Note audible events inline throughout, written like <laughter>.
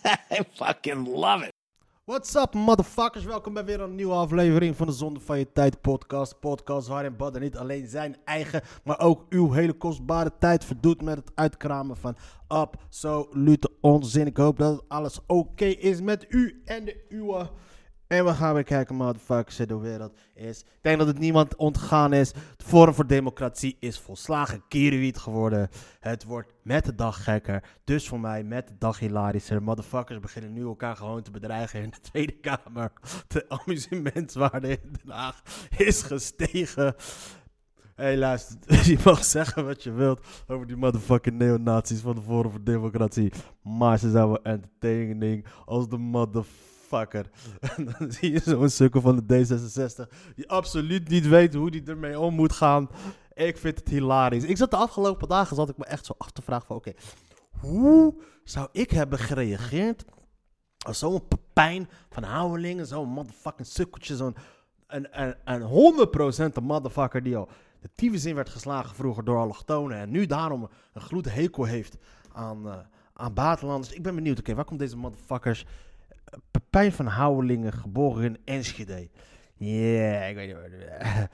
<laughs> I fucking love it. What's up, motherfuckers? Welkom bij weer een nieuwe aflevering van de Zonde van Je Tijd podcast. Podcast waarin Badder niet alleen zijn eigen, maar ook uw hele kostbare tijd verdoet met het uitkramen van absolute onzin. Ik hoop dat alles oké is met u en de uwe. En we gaan weer kijken, motherfuckers, de wereld is. Ik denk dat het niemand ontgaan is. Het Forum voor Democratie is volslagen kierenwiet geworden. Het wordt met de dag gekker. Dus voor mij met de dag hilarischer. Motherfuckers beginnen nu elkaar gewoon te bedreigen in de Tweede Kamer. De amusementswaarde in Den Haag is gestegen. Hé, luister, <laughs> je mag zeggen wat je wilt over die motherfucking neonazies van de Forum voor Democratie. Maar ze zijn wel entertaining als de motherfucker. <laughs> En dan zie je zo'n sukkel van de D66 die absoluut niet weet hoe die ermee om moet gaan. Ik vind het hilarisch. Ik zat de afgelopen dagen, zat ik me echt zo af te vragen van, oké, hoe zou ik hebben gereageerd als zo'n Pepijn van Houwelingen, zo'n motherfucking sukkeltje, zo'n een, een, een 100% een motherfucker die al de tyfus in werd geslagen vroeger door allochtonen en nu daarom een gloed hekel heeft aan, uh, aan buitenlanders. Ik ben benieuwd, oké, waar komt deze motherfuckers? Pepijn van Houwelingen, geboren in Enschede. Ja, yeah, ik weet niet waar.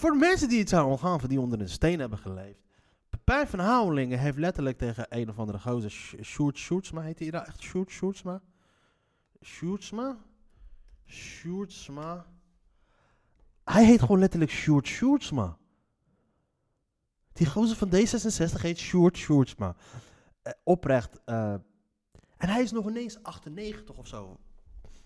Voor de mensen die het ontgaan, van die onder een steen hebben geleefd. Pepijn van Houwelingen heeft letterlijk tegen een of andere gozer, Sjoerd Sjoerdsma, heet hij daar echt Sjoerd Sjoerdsma? Sjoerdsma? Sjoerdsma? Hij heet gewoon letterlijk Sjoerd Sjoerdsma. Die gozer van D66 heet Sjoerd Sjoerdsma. Uh, oprecht. Uh, en hij is nog ineens 98 of zo.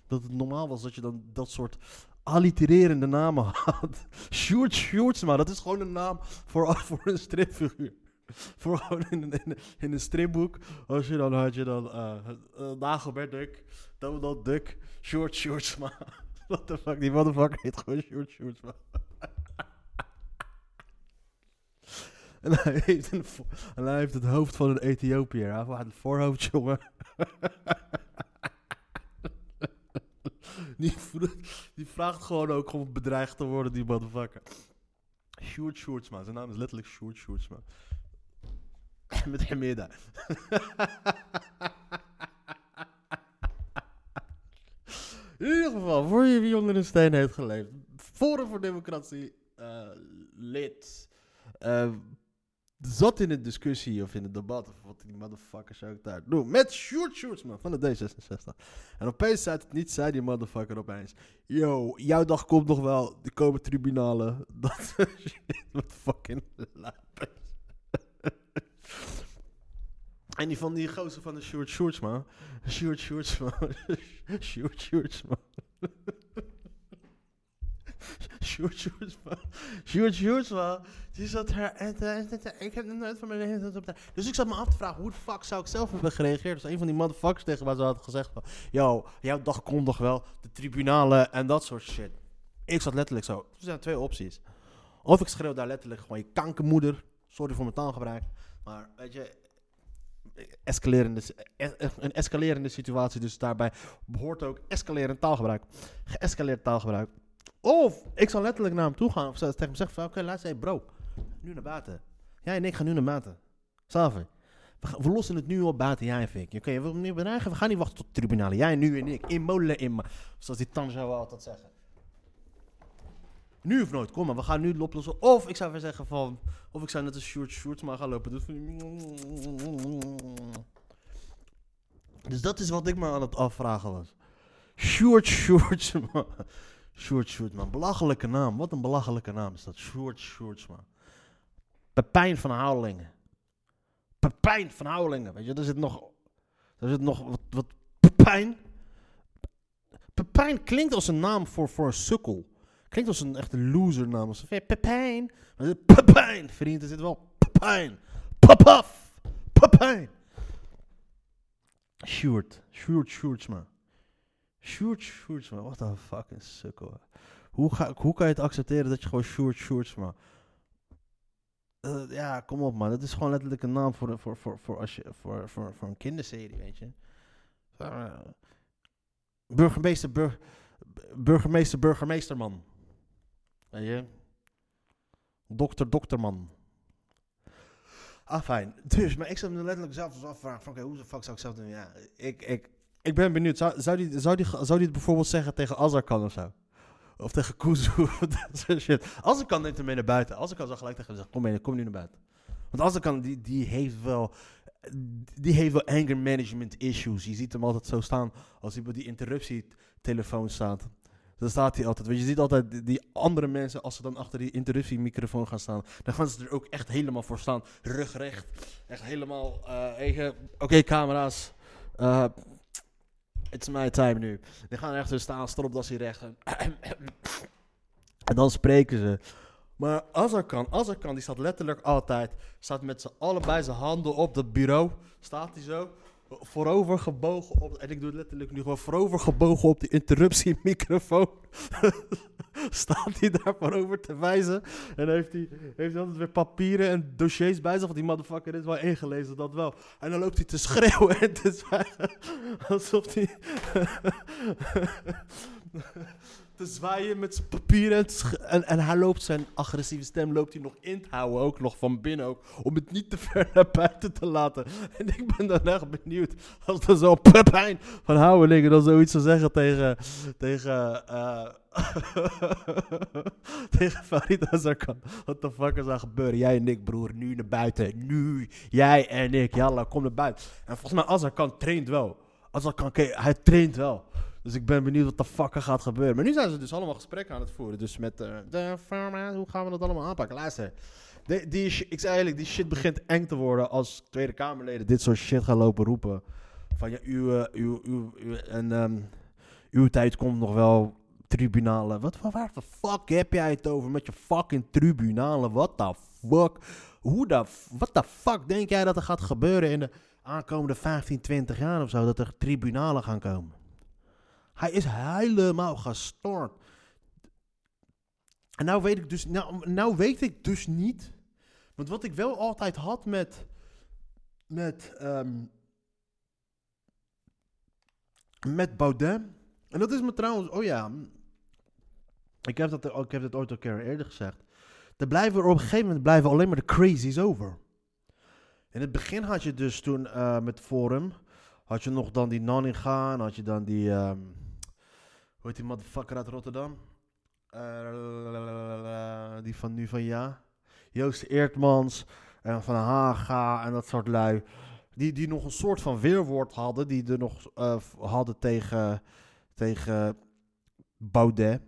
Dat het normaal was dat je dan dat soort allitererende namen <laughs> had. Sjoerd Sjoerdsma, dat is gewoon een naam voor, <laughs> voor een stripfiguur. Voor gewoon in, in, een stripboek. Als je dan had je dan uh, uh, Dagobert Duck, Donald Duck, Sjoerd Sjoerdsma. <laughs> What the fuck, die motherfucker heet gewoon Sjoerd Sjoerdsma. <laughs> En hij, heeft een, en hij heeft het hoofd van een Ethiopiër. Hij had het voorhoofd, jongen. <laughs> die, die, vraagt gewoon ook om bedreigd te worden, die motherfucker. Sjoerd Sjoerdsma. Zijn naam is letterlijk Sjoerd Sjoerdsma. <laughs> Met Hemeda. In ieder geval, voor je wie onder een steen heeft geleefd. Forum voor Democratie, uh, lid. Uh, zat in een discussie of in een debat of wat die motherfuckers ook daar doen. Met Sjoerd Sjoerdsman van de D66. En opeens uit het niet zei die motherfucker opeens. Yo, jouw dag komt nog wel. Er komen tribunalen. <laughs> Dat shit wat fucking lijp <laughs> En die van die gozer van de Sjoerd Sjoerdsman. Sjoerd Sjoerdsman. <laughs> Sjoerd Sjoerdsman. Sjoerd Sjoerdsma. Sjoerd Sjoerdsma. Die zat er. Ik heb nooit van mijn leven. Dus ik zat me af te vragen hoe de fuck zou ik zelf hebben gereageerd. Als een van die motherfuckers tegen mij had gezegd: van, Yo, jouw dag komt nog wel. De tribunalen en dat soort shit. Ik zat letterlijk zo. Er zijn twee opties. Of ik schreeuw daar letterlijk gewoon je kankermoeder. Sorry voor mijn taalgebruik. Maar weet je, escalerende, een escalerende situatie. Dus daarbij behoort ook escalerend taalgebruik. Geëscaleerd taalgebruik. Of ik zal letterlijk naar hem toe gaan. Of tegen hem zeggen van, oké, luister, hey bro. Nu naar buiten. Jij en ik gaan nu naar buiten. Salve. We, we, lossen het nu op buiten, jij en ik. Oké, okay, we. We gaan niet wachten tot de tribunalen. Jij, nu en ik. In molen, in Zoals die Tanjo altijd zeggen. Nu of nooit, kom maar, we gaan nu oplossen. Of ik zou weer zeggen van... Of ik zou net een short short maar gaan lopen. Dus, dus dat is wat ik me aan het afvragen was. Short short <laughs> man. Short Shortsman. Belachelijke naam. Wat een belachelijke naam is dat. Short Shortsman. Pepijn van Houwelingen. Pepijn van Houwelingen. Weet je, er zit nog, er zit nog wat, wat Pepijn. Pepijn klinkt als een naam voor, voor een sukkel. Klinkt als een echte loser naam. Als hey, Pepijn. Pepijn. Vriend, er zit wel Pepijn. Papaf. Pepijn. Sjoerd. Sjoerd Sjoerdsma. Sjoerd Sjoerdsma. What a fucking sukkel. Hoe, ga, hoe kan je het accepteren dat je gewoon Sjoerd Sjoerdsma... Eh, ja, kom op man. Dat is gewoon letterlijk een naam voor, voor, voor, voor, als je, voor, voor, voor een kinderserie, weet je. Eh, burgemeester, bur, burgemeester, burgemeesterman. Weet je? Dokter, dokterman. Ah, fijn. Dus, maar ik zou me letterlijk zelf afvragen van, oké, hoe de fuck zou ik zelf doen? Ja, ik, ik, ik ben benieuwd. Zou, zou, die, zou, die, zou die het bijvoorbeeld zeggen tegen Azarkan of zo? Of tegen Kuzu, <laughs> dat shit. Azarkan neemt hem mee naar buiten. Azarkan zou gelijk tegen hem zeggen, kom mee, kom nu naar buiten. Want Azarkan, die, die heeft wel... Die heeft wel anger management issues. Je ziet hem altijd zo staan als hij bij die interruptietelefoon staat. Dan staat hij altijd. Weet je, ziet altijd die- andere mensen, als ze dan achter die interruptiemicrofoon gaan staan, dan gaan ze er ook echt helemaal voor staan. Rugrecht. Echt helemaal. eigen. Oké, camera's. eh it's my time nu. Die gaan echt zo staan, stropdassie recht. <clears throat> en dan spreken ze. Maar Azarkan, Azarkan die staat letterlijk altijd, staat met z'n allebei zijn handen op dat bureau. Staat hij zo, voorover gebogen op, en ik doe het letterlijk nu gewoon voorover gebogen op die interruptiemicrofoon. <laughs> staat hij daar voorover te wijzen. En heeft hij, heeft altijd weer papieren en dossiers bij zich, want die motherfucker is wel ingelezen, dat wel. En dan loopt hij te schreeuwen en te zwijgen, <laughs> alsof hij... te zwaaien met zijn papieren. En, en, en hij loopt zijn agressieve stem loopt hij nog in te houden, ook nog van binnen ook. Om het niet te <laughs> ver naar buiten te laten. En ik ben dan echt benieuwd als er zo'n pepijn van Houwelingen dan zoiets zou zeggen tegen... Tegen... eh <laughs> tegen Farid Azarkan. Wat de fuck is er gebeuren? Jij en ik, broer, nu naar buiten. Nu, jij en ik. Jalla, kom naar buiten. En volgens mij Azarkan traint wel. Azarkan, hij traint wel. Dus ik ben benieuwd wat de fuck er gaat gebeuren. Maar nu zijn ze dus allemaal gesprekken aan het voeren. Dus met eh, de firma, hoe gaan we dat allemaal aanpakken? Luister, die, die, ik zei eigenlijk, die shit begint eng te worden als Tweede Kamerleden dit soort shit gaan lopen roepen. Van ja, uw, eh, uw, uw, en, ehm, tijd komt nog wel tribunalen. Wat, waar, waar de fuck heb jij het over met je fucking tribunalen? What the fuck? Hoe de, wat de fuck denk jij dat er gaat gebeuren in de aankomende 15, 20 jaar of zo? Dat er tribunalen gaan komen? Hij is helemaal gestoord. En nou weet ik dus, nou, nou weet ik dus niet. Want wat ik wel altijd had met, met, ehm, met Baudet. En dat is me trouwens, oh ja, ik heb dat, ik heb dat ooit al een keer eerder gezegd. Er blijven er op een gegeven moment blijven alleen maar de crazies over. In het begin had je dus toen eh, met Forum, had je nog dan die Nanninga en had je dan die, ehm, hoe heet die motherfucker uit Rotterdam? Eh, die van nu van ja. Joost Eertmans en Van Haga en dat soort lui. Die, die nog een soort van weerwoord hadden. Die er nog eh, hadden tegen, tegen Baudet.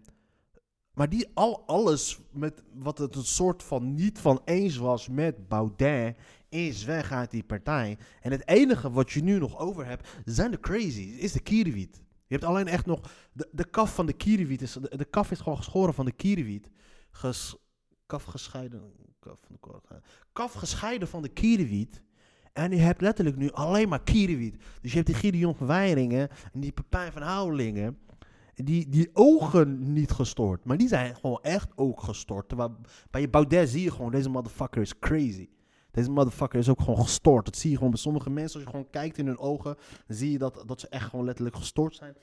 Maar die al alles met wat het een soort van niet van eens was met Baudet. Is weg uit die partij. En het enige wat je nu nog over hebt zijn de crazies. Is de kierenwiet. Je hebt alleen echt nog de, kaf van de kierenwiet. Is, de, kaf is gewoon geschoren van de kierenwiet. Ges, kaf gescheiden. Kaf, van de kaf gescheiden van de. En je hebt letterlijk nu alleen maar kierenwiet. Dus je hebt die Gideon van en die Pepijn van Houwelingen. Die, die ogen niet gestoord. Maar die zijn gewoon echt ook. Terwijl bij je Baudet zie je gewoon, deze motherfucker is crazy. Deze motherfucker is ook gewoon gestoord. Dat zie je gewoon bij sommige mensen. Als je gewoon kijkt in hun ogen, zie je dat, dat ze echt gewoon letterlijk gestoord zijn.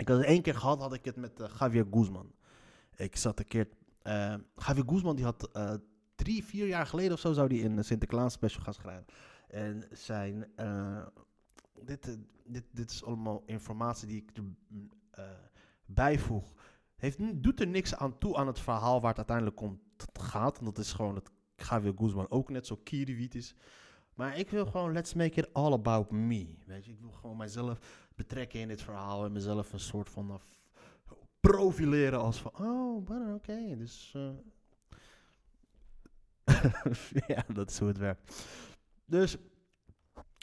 Ik had het één keer gehad, had ik het met eh, Javier Guzman. Ik zat een keer... eh Javier Guzman die had eh, drie, vier jaar geleden of zo... zou die in een Sinterklaas special gaan schrijven. En zijn... dit, dit, dit is allemaal informatie die ik mm, bijvoeg. Heeft, doet er niks aan toe aan het verhaal waar het uiteindelijk om gaat. En dat is gewoon dat Javier Guzman ook net zo kierenwiet is. Maar ik wil gewoon, let's make it all about me. Weet je, ik wil gewoon mijzelf betrekken in dit verhaal en mezelf een soort van profileren als van, oh, oké, dus... eh. <laughs> ja, dat is hoe het werkt. Dus,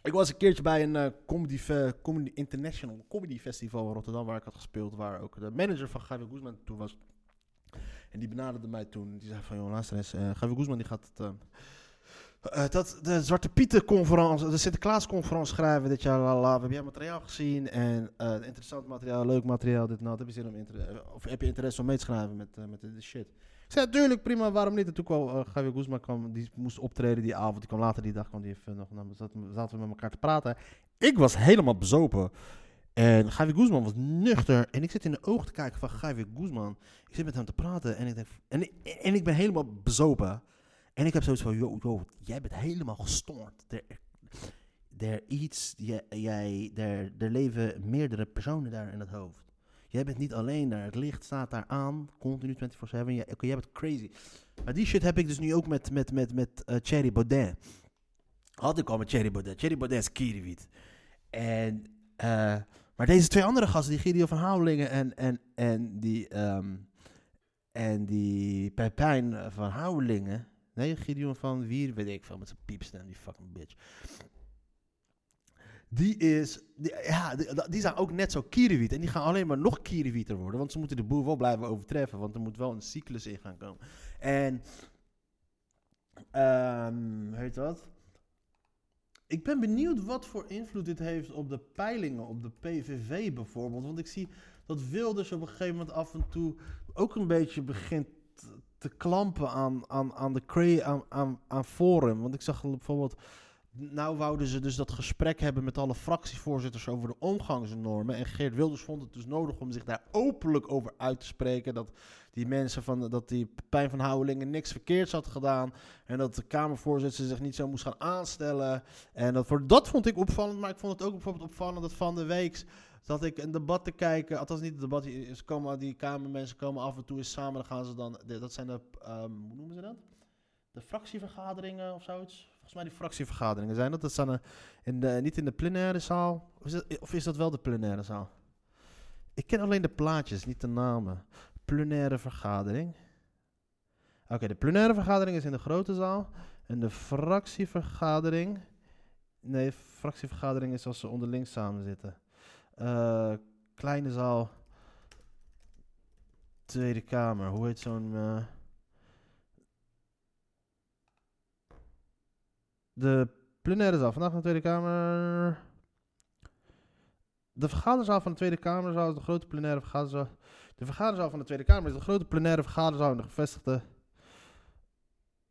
ik was een keertje bij een eh, comedy, comedy International Comedy Festival in Rotterdam, waar ik had gespeeld, waar ook de manager van Javier Guzman toen was. En die benaderde mij toen. Die zei van, joh, luister eens, eh Javier Guzman die gaat het... eh, Eh, dat de Zwarte Pieten conferentie, de Sinterklaas conferentie schrijven dit jaar. Lala. Heb jij materiaal gezien? En interessant materiaal, leuk materiaal, dit dat. Heb je zin om of heb je interesse om mee te schrijven met, met de, shit? Ik zei, tuurlijk, prima, waarom niet? En toen kwam uh, Guzman, kwam, die moest optreden die avond. Die kwam later die dag, kwam die even nog, zaten, zaten we met elkaar te praten. Ik was helemaal bezopen. En Javier Guzman was nuchter. En ik zit in de ogen te kijken van Javier Guzman. Ik zit met hem te praten en ik denk, en, en ik ben helemaal bezopen. En ik heb zoiets van, yo, yo, jij bent helemaal gestoord. Er, iets, jij, jij, er, er leven meerdere personen daar in het hoofd. Jij bent niet alleen daar, het licht staat daar aan, continu 24-7. Jij, jij bent crazy. Maar die shit heb ik dus nu ook met, met, met, met eh, Thierry Baudet. Had ik al met Thierry Baudet. Thierry Baudet is kierenwiet. En, eh, maar deze twee andere gasten, die Gideon van Houwelingen en, en, en die, ehm, en die Pepijn van Houwelingen. Nee, Gideon van Wier, weet ik veel, met zijn piepstem, die fucking bitch. Die is, ja, die, zijn ook net zo kierenwiet. En die gaan alleen maar nog kierenwieter worden. Want ze moeten de boel wel blijven overtreffen. Want er moet wel een cyclus in gaan komen. En, weet je wat? Ik ben benieuwd wat voor invloed dit heeft op de peilingen, op de PVV bijvoorbeeld. Want ik zie dat Wilders op een gegeven moment af en toe ook een beetje begint te- klampen aan, aan, aan de cra- aan, aan, aan Forum. Want ik zag bijvoorbeeld, nou wouden ze dus dat gesprek hebben met alle fractievoorzitters over de omgangsnormen. En Geert Wilders vond het dus nodig om zich daar openlijk over uit te spreken. Dat die mensen van, dat die Pijn van Houwelingen niks verkeerds had gedaan. En dat de Kamervoorzitter zich niet zo moest gaan aanstellen. En dat, voor, dat vond ik opvallend, maar ik vond het ook bijvoorbeeld opvallend dat van de week dat ik een debat te kijken, althans niet een debat, ze komen, die Kamermensen komen af en toe eens samen, dan gaan ze dan, dat zijn de, ehm, hoe noemen ze dat? De fractievergaderingen of zoiets? Volgens mij die fractievergaderingen zijn dat. Dat zijn in niet in de plenaire zaal, of is, dat, of is dat wel de plenaire zaal? Ik ken alleen de plaatjes, niet de namen. Plenaire vergadering. Oké, de plenaire vergadering is in de grote zaal. En de fractievergadering. Nee, fractievergadering is als ze onderling samen zitten. Eh, kleine zaal. Tweede Kamer. Hoe heet zo'n. eh, de plenaire zaal. Vandaag in de Tweede Kamer. De vergaderzaal van de Tweede Kamerzaal is de grote plenaire vergaderzaal. De vergaderzaal van de Tweede Kamer is de grote plenaire vergaderzaal in de gevestigde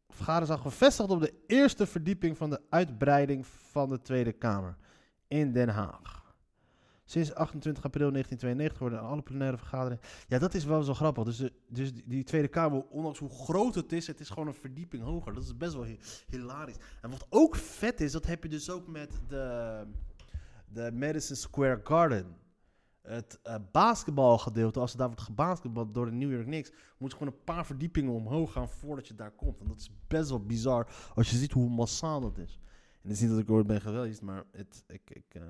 vergaderzaal gevestigd op de eerste verdieping van de uitbreiding van de Tweede Kamer in Den Haag. Sinds 28 april 1992 worden alle plenaire vergaderingen. Ja, dat is wel zo grappig. Dus, dus die, Tweede Kamer, ondanks hoe groot het is, het is gewoon een verdieping hoger. Dat is best wel hi- hilarisch. En wat ook vet is, dat heb je dus ook met de, de Madison Square Garden. Het eh, basketbalgedeelte, als er daar wordt gebasketbald door de New York Knicks, moet je gewoon een paar verdiepingen omhoog gaan voordat je daar komt. En dat is best wel bizar als je ziet hoe massaal dat is. En het is niet dat ik ooit ben geweest, maar het, ik, ik, eh,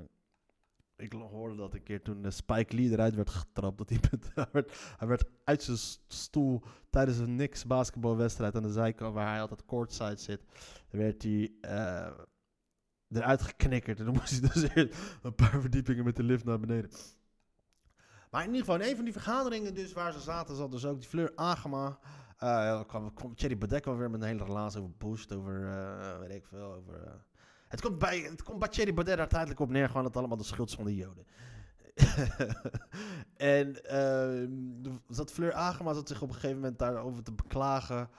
ik hoorde dat een keer toen Spike Lee eruit werd getrapt. Dat hij, <laughs> werd, hij werd uit zijn st- stoel tijdens een Knicks basketbalwedstrijd aan de zijkant, waar hij altijd courtside zit, werd hij eh, eruit geknikkerd. En dan <laughs> moest hij dus een paar verdiepingen met de lift naar beneden. Maar in ieder geval, een van die vergaderingen dus waar ze zaten, zat dus ook die Fleur Agema. Dan kwam, kwam Thierry Baudet wel weer met een hele relatie over Boost, over, eh, weet ik veel, over... het, komt bij, het komt bij Thierry Baudet uiteindelijk op neer gewoon dat allemaal de schuld is van de Joden. <laughs> en de- zat Fleur Agema zat zich op een gegeven moment daarover te beklagen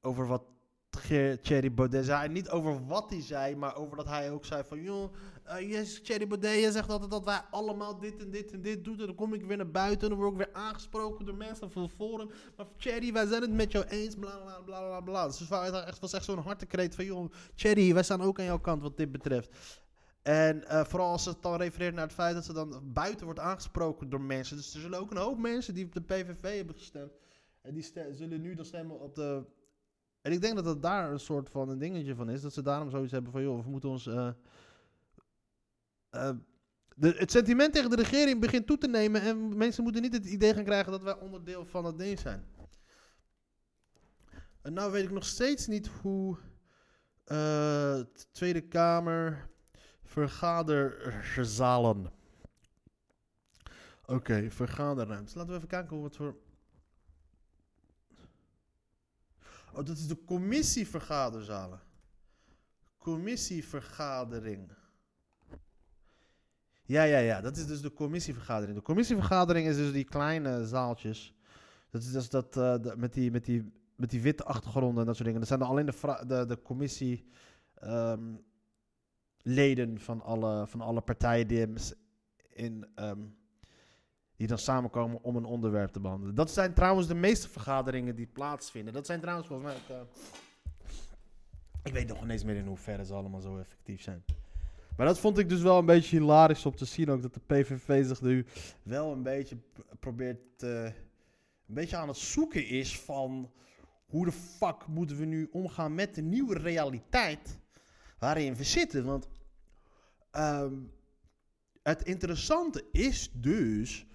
over wat Thierry Baudet zei. Niet over wat hij zei, maar over dat hij ook zei van... joh, eh, yes, Thierry Baudet, je zegt altijd dat wij allemaal dit en dit en dit doen. En dan kom ik weer naar buiten en dan word ik weer aangesproken door mensen van Forum. Maar Thierry, wij zijn het met jou eens, bla bla bla bla bla. Dus het was echt, zo'n hartekreet van... joh, Thierry, wij staan ook aan jouw kant wat dit betreft. En eh, vooral als het dan refereert naar het feit dat ze dan buiten wordt aangesproken door mensen. Dus er zullen ook een hoop mensen die op de PVV hebben gestemd. En die zullen nu dan stemmen op de... En ik denk dat het daar een soort van een dingetje van is. Dat ze daarom zoiets hebben van, joh, we moeten ons... eh, eh, de, het sentiment tegen de regering begint toe te nemen. En mensen moeten niet het idee gaan krijgen dat wij onderdeel van het ding zijn. En nou weet ik nog steeds niet hoe... t- Tweede Kamer vergaderzalen. Oké, vergaderruimte. Laten we even kijken wat voor... Oh, dat is de commissievergaderzalen. commissievergadering. Ja, ja, ja. Dat is dus de commissievergadering. De commissievergadering is dus die kleine zaaltjes. Dat is dus dat eh, met, die, met, die, met die witte achtergronden en dat soort dingen. Dat zijn dan alleen de, de, de commissie ehm, leden van alle, van alle partijen die, in, ehm, die dan samenkomen om een onderwerp te behandelen. Dat zijn trouwens de meeste vergaderingen die plaatsvinden. Dat zijn trouwens volgens mij eh, ik weet nog ineens meer in hoeverre ze allemaal zo effectief zijn. Maar dat vond ik dus wel een beetje hilarisch om te zien ook dat de PVV zich nu wel een beetje probeert te, een beetje aan het zoeken is van hoe de fuck moeten we nu omgaan met de nieuwe realiteit waarin we zitten. Want ehm, het interessante is dus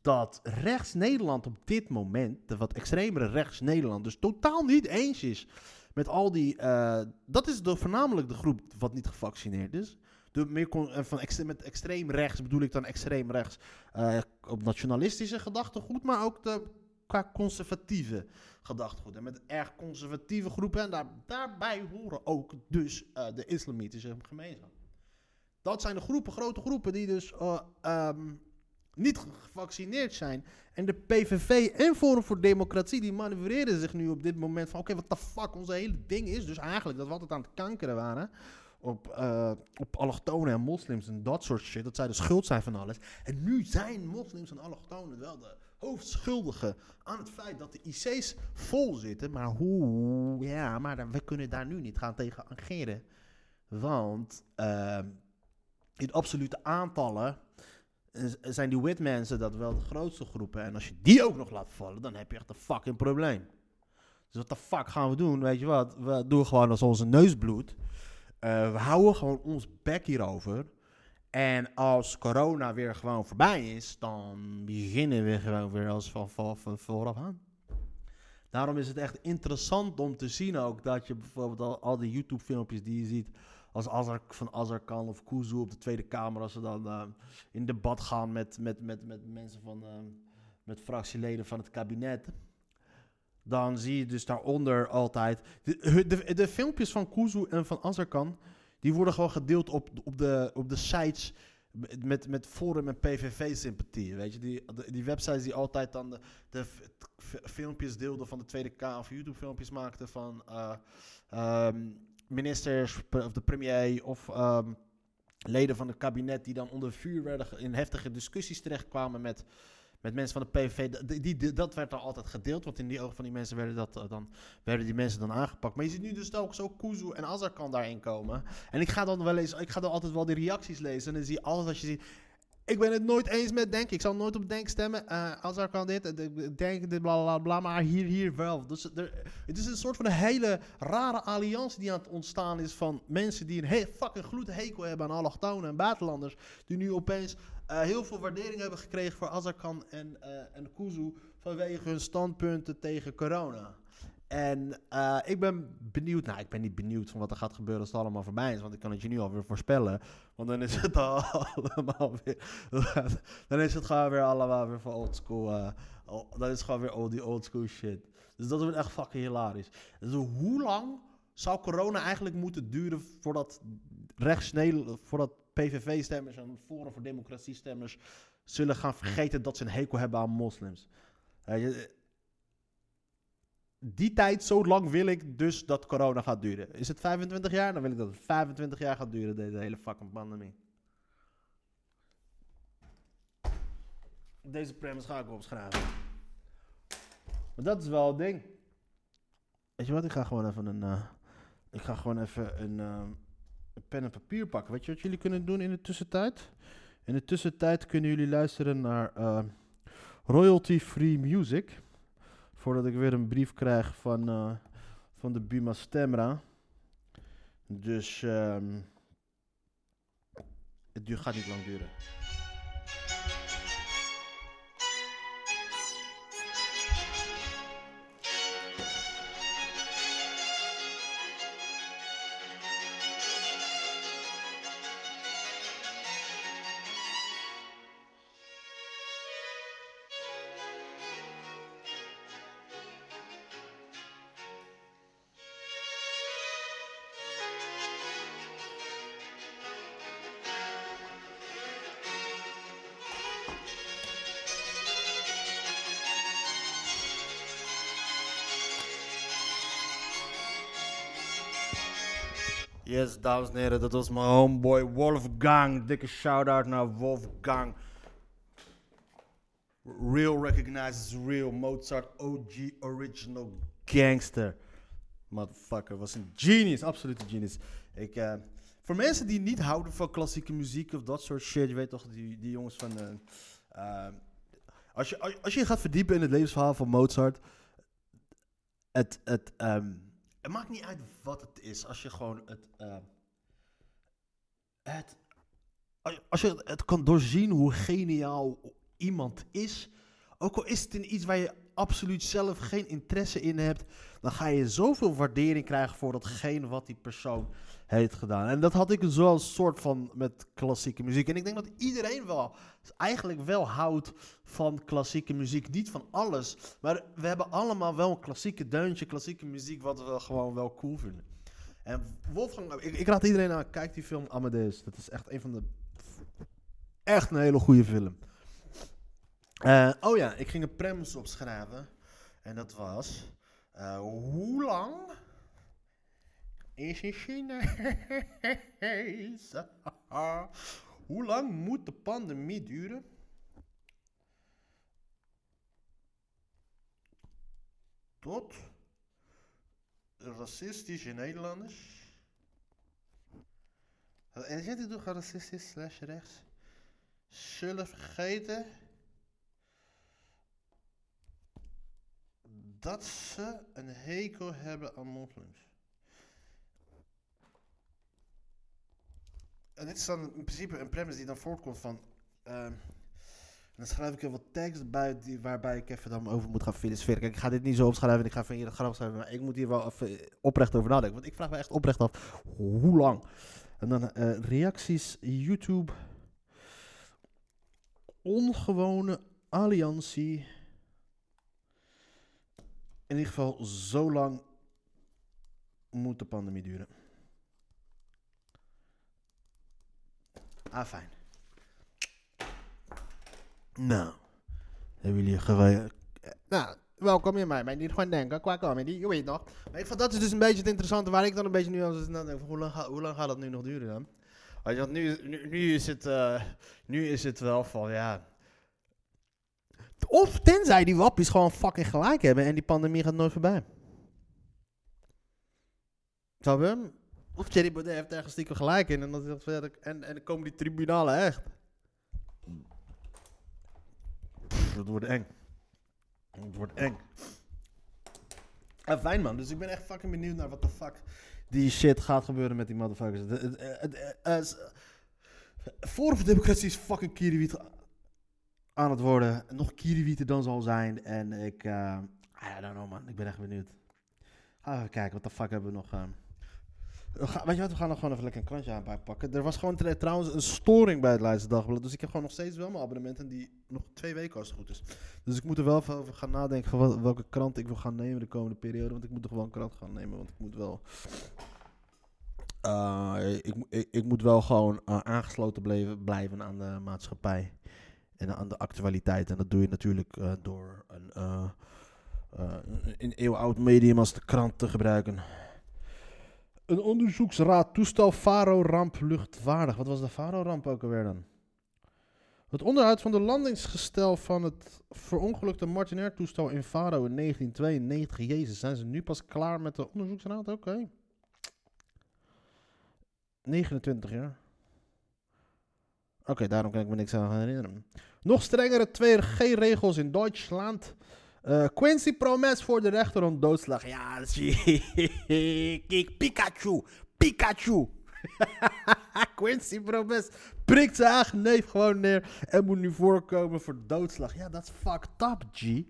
dat rechts Nederland op dit moment, de wat extremere rechts Nederland, dus totaal niet eens is met al die. eh, dat is de, voornamelijk de groep wat niet gevaccineerd is. De meer eh, van met extreem rechts bedoel ik dan extreem rechts eh, op nationalistische gedachtegoed, maar ook de, qua conservatieve gedachtegoed. En met erg conservatieve groepen, en daar, daarbij horen ook dus de islamitische gemeenschap. Dat zijn de groepen, grote groepen, die dus eh, ehm, niet gevaccineerd zijn. En de PVV en Forum voor Democratie, die manoeuvreren zich nu op dit moment van... Oké, wat de fuck, onze hele ding is dus eigenlijk dat we altijd aan het kankeren waren... Op, eh, op allochtonen en moslims en dat soort shit. Dat zij de schuld zijn van alles. En nu zijn moslims en allochtonen wel de hoofdschuldigen aan het feit dat de IC's vol zitten. Maar hoe? Ja, maar we kunnen daar nu niet gaan tegen ageren. Want ehm, in absolute aantallen zijn die wit mensen dat wel de grootste groepen. En als je die ook nog laat vallen, dan heb je echt een fucking probleem. Dus wat de fuck gaan we doen? Weet je wat? We doen gewoon als onze neus bloedt. Eh, we houden gewoon ons bek hierover. En als corona weer gewoon voorbij is, dan beginnen we gewoon weer als van, van, vooraf aan. Daarom is het echt interessant om te zien ook dat je bijvoorbeeld al, al die YouTube-filmpjes die je ziet als Azar, van Azarkan of Kuzu op de Tweede Kamer, als ze dan eh, in debat gaan met, met, met, met mensen van, eh, met fractieleden van het kabinet. Dan zie je dus daaronder altijd. De, de, de filmpjes van Kuzu en van Azarkan. Die worden gewoon gedeeld op, op, de, op de sites met, met Forum en PVV-sympathie. Weet je, die, die websites die altijd dan de, de filmpjes deelden van de Tweede Kamer of YouTube-filmpjes maakten van eh, ehm, ministers of de premier of ehm, leden van het kabinet die dan onder vuur werden in heftige discussies terechtkwamen met, met mensen van de PVV. Die, dat werd dan altijd gedeeld, want in die ogen van die mensen werden, dat, eh, dan, werden die mensen dan aangepakt. Maar je ziet nu dus ook zo Kuzu en Azarkan daarin komen. En ik ga dan wel eens, ik ga dan altijd wel die reacties lezen. En dan zie je alles als je ziet. Ik ben het nooit eens met Denk. Ik zal nooit op Denk stemmen. eh als er dit, Denk dit, bla bla bla. Maar hier, hier wel. Dus er, het is een soort van een hele rare alliantie die aan het ontstaan is van mensen die een fucking gloed hekel hebben aan allochtonen en buitenlanders. Die nu opeens eh, heel veel waardering hebben gekregen voor Azarkan en, eh en Kuzu vanwege hun standpunten tegen corona. En eh, ik ben benieuwd, nou ik ben niet benieuwd van wat er gaat gebeuren als het allemaal voorbij is, want ik kan het je nu alweer voorspellen. Want dan is het al <laughs> allemaal weer, dan is het gewoon weer allemaal weer van old school, al- dan is het gewoon weer al die old school shit. Dus dat wordt echt fucking hilarisch. Dus hoe lang zou corona eigenlijk moeten duren voordat rechts voordat PVV-stemmers en Forum voor Democratie-stemmers zullen gaan vergeten dat ze een hekel hebben aan moslims? Die tijd, zo lang wil ik dus dat corona gaat duren. Is het 25 jaar? Dan wil ik dat het 25 jaar gaat duren, deze hele fucking pandemie. Deze premise ga ik opschrijven. Maar dat is wel het ding. Weet je wat, ik ga gewoon even een... eh, ik ga gewoon even een, eh, een pen en papier pakken. Weet je wat jullie kunnen doen in de tussentijd? In de tussentijd kunnen jullie luisteren naar eh, royalty-free music voordat ik weer een brief krijg van, eh, van de Buma Stemra. Dus ehm, het gaat niet lang duren. Yes, dames en heren, dat was mijn homeboy Wolfgang. Dikke shout-out naar Wolfgang. Real recognizes real. Mozart OG original gangster. Motherfucker, was een genius, absolute genius. Ik, eh, voor mensen die niet houden van klassieke muziek of dat soort shit, je weet toch, die, die jongens van... eh, als, je, als, je gaat verdiepen in het levensverhaal van Mozart, het, het, ehm, het maakt niet uit wat het is. Als je gewoon het, ehm, het als je het kan doorzien hoe geniaal iemand is, ook al is het in iets waar je absoluut zelf geen interesse in hebt, dan ga je zoveel waardering krijgen voor datgene wat die persoon heeft gedaan. En dat had ik zo als soort van met klassieke muziek. En ik denk dat iedereen wel, eigenlijk wel houdt van klassieke muziek. Niet van alles, maar we hebben allemaal wel een klassieke deuntje, klassieke muziek, wat we gewoon wel cool vinden. En Wolfgang, ik, ik raad iedereen aan, kijk die film Amadeus. Dat is echt een van de, echt een hele goede film. Eh, oh ja, ik ging een premise opschrijven. En dat was, eh, hoe lang is een Chinees? <laughs> hoe lang moet de pandemie duren? Tot racistische Nederlanders. En zit het toch racistisch slash rechts? Zullen vergeten dat ze een hekel hebben aan moslims. En dit is dan in principe een premise die dan voortkomt van. ehm, dan schrijf ik er wat tekst bij die, waarbij ik even dan over moet gaan filosoferen. Kijk, ik ga dit niet zo opschrijven en ik ga van hier grap schrijven. Maar ik moet hier wel even oprecht over nadenken. Want ik vraag me echt oprecht af, hoe lang? En dan eh, reacties, YouTube. Ongewone alliantie. In ieder geval, zo lang moet de pandemie duren. Ah, fijn. Nou, hebben jullie gewoon... Nou, welkom in mij. Mijn niet gewoon denken, qua comedy, je weet nog. Maar ik vond dat is dus een beetje het interessante waar ik dan een beetje nu aan. Hoe lang, hoe lang gaat dat nu nog duren dan? Want nu, nu, nu, is het, eh, nu is het wel van, ja... Of tenzij die wappies gewoon fucking gelijk hebben en die pandemie gaat nooit voorbij. Snap je? Of Thierry Baudet heeft ergens stiekem gelijk in en, dat, en, en dan komen die tribunalen echt. Pff, dat wordt eng. Het wordt eng. Ah, fijn man, dus ik ben echt fucking benieuwd naar wat de fuck die shit gaat gebeuren met die motherfuckers. Het- eh, Forum voor Democratie is fucking kiriwiet aan het worden. Nog kiriwieter dan zal zijn. En ik, eh I don't know man, ik ben echt benieuwd. Gaan we even kijken, wat de fuck hebben we nog... eh, weet je wat, we gaan nog gewoon even lekker een krantje aan bijpakken. Er was gewoon trouwens een storing bij het Leidse Dagblad. Dus ik heb gewoon nog steeds wel mijn abonnementen die nog twee weken als het goed is. Dus ik moet er wel even over gaan nadenken van welke krant ik wil gaan nemen de komende periode. Want ik moet toch wel een krant gaan nemen, want ik moet wel... Eh, ik, ik, ik moet wel gewoon aangesloten blijven, blijven aan de maatschappij. En aan de actualiteit. En dat doe je natuurlijk eh, door een, eh, eh, een eeuwoud medium als de krant te gebruiken. Een onderzoeksraad toestel Faro-ramp luchtvaardig. Wat was de Faro-ramp ook alweer dan? Het onderhoud van de landingsgestel van het verongelukte Martinair-toestel in Faro in 1992. Jezus, zijn ze nu pas klaar met de onderzoeksraad? Oké. 29 jaar. Oké, daarom kan ik me niks aan herinneren. Nog strengere 2G-regels in Duitsland. Eh, Quincy Promes voor de rechter om doodslag. Ja. <laughs> Kijk, Pikachu. Pikachu. <laughs> Quincy Promes prikt zijn eigen neef gewoon neer en moet nu voorkomen voor doodslag. Ja, dat is fucked up, G.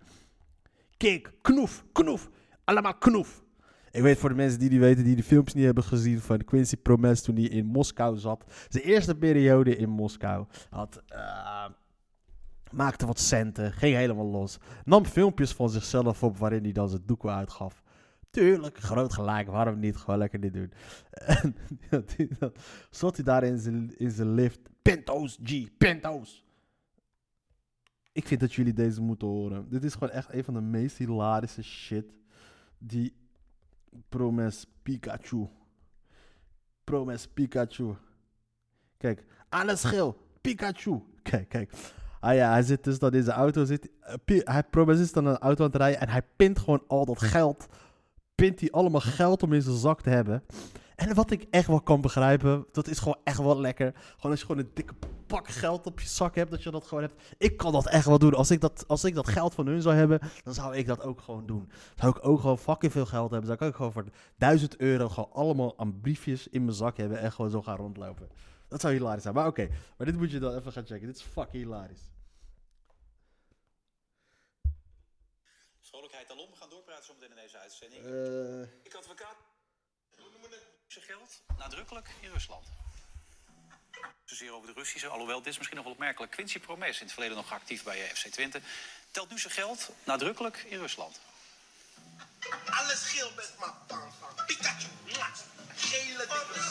Kijk, knoef, knoef. Allemaal knoef. Ik weet voor de mensen die die weten, die de films niet hebben gezien van Quincy Promes toen hij in Moskou zat. Zijn eerste periode in Moskou. Had, eh, maakte wat centen, ging helemaal los. Nam filmpjes van zichzelf op waarin hij dan zijn doeken uitgaf. Tuurlijk, groot gelijk, waarom niet? Gewoon lekker dit doen. En <laughs> zat hij daar in zijn, in lift. Pento's, G, Pento's. Ik vind dat jullie deze moeten horen. Dit is gewoon echt een van de meest hilarische shit die Promes Pikachu. Promes Pikachu. Kijk, alles geel. Pikachu. Kijk, kijk. Ah ja, hij zit dus dan in zijn auto. Zit, eh, hij Promes is dan een auto aan het rijden. En hij pint gewoon al dat geld. Pint hij allemaal geld om in zijn zak te hebben. En wat ik echt wel kan begrijpen. Dat is gewoon echt wel lekker. Gewoon als je gewoon een dikke pak geld op je zak hebt. Dat je dat gewoon hebt. Ik kan dat echt wel doen. Als ik dat, als ik dat geld van hun zou hebben. Dan zou ik dat ook gewoon doen. Zou ik ook gewoon fucking veel geld hebben. Zou ik ook gewoon voor 1000 euro gewoon allemaal aan briefjes in mijn zak hebben. En gewoon zo gaan rondlopen. Dat zou hilarisch zijn. Maar oké, maar dit moet je dan even gaan checken. Dit is fucking hilarisch. Vrolijkheid alom. We gaan doorpraten zometeen in deze uitzending. Eh, Ik advocaat. Hoe noemen het zijn geld? Nadrukkelijk in Rusland. Zozeer over de Russische, alhoewel dit is misschien nog wel opmerkelijk. Quincy Promes, in het verleden nog actief bij eh, FC Twente, telt nu zijn geld nadrukkelijk in Rusland. Alles geel met mijn pan van Pikachu. Gele dingen.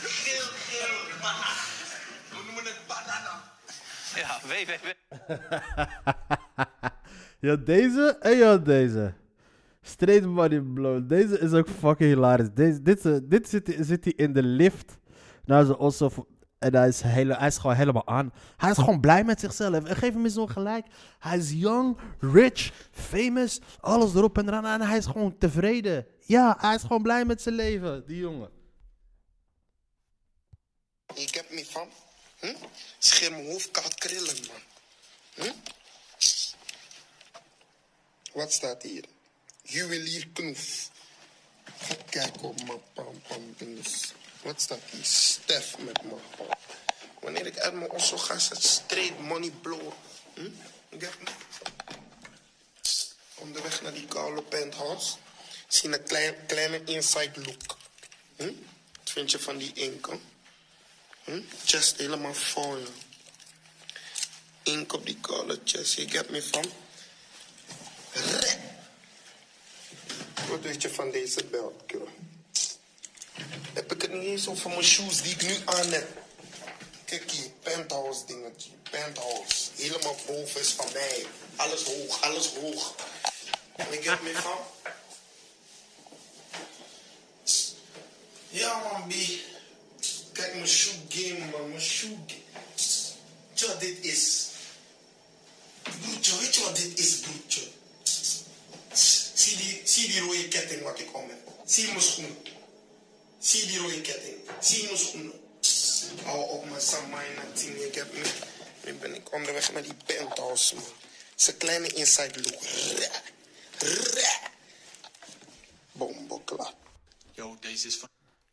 Geel, geel. Banana. We noemen het banana. Ja, www. <laughs> ja, deze en ja, deze. Straight money blow. Deze is ook fucking hilarisch. Deze, dit eh, dit zit, zit hij in de lift naar zijn osso. En hij is, hele, hij is gewoon helemaal aan. Hij is gewoon blij met zichzelf. En geef hem eens nog gelijk. Hij is young, rich, famous. Alles erop en eraan. En hij is gewoon tevreden. Ja, hij is gewoon blij met zijn leven, die jongen. Ik heb me van. Hm? Scheer mijn hoofd koud krillen, man. Hm? Wat staat hier? Juwelier Knoef. Ga kijken op mijn pam pam dinges. Wat staat hier? Stef met pam. Wanneer ik uit mijn osso ga, staat straight money blower. Hm? Heb me. Onderweg naar die koude penthouse. Zie een klein, kleine inside look. Hm? Wat vind je van die inkom? Hm? Chest helemaal vol. Ink op die koude chest. Je get me van? Wat weet je van deze belt, kerel? Heb ik het niet eens over mijn shoes die ik nu aan heb. Kijk hier, penthouse dingetje. Penthouse. Helemaal boven is van mij. Alles hoog, alles hoog. Je get me van? Ja man, B. Kijk mijn shoe game man, mijn shoe game. Wat dit is? Broertje, weet je wat dit is broertje? Zie die, zie die rode ketting wat ik om heb. Zie mijn schoen. Zie die rode ketting. Zie mijn schoenen. Hou op mijn Samaina team, je hebt me. Nu ben ik onderweg naar die penthouse man. Zijn kleine inside look. Ra, ra. Bombokla. Yo, deze is van...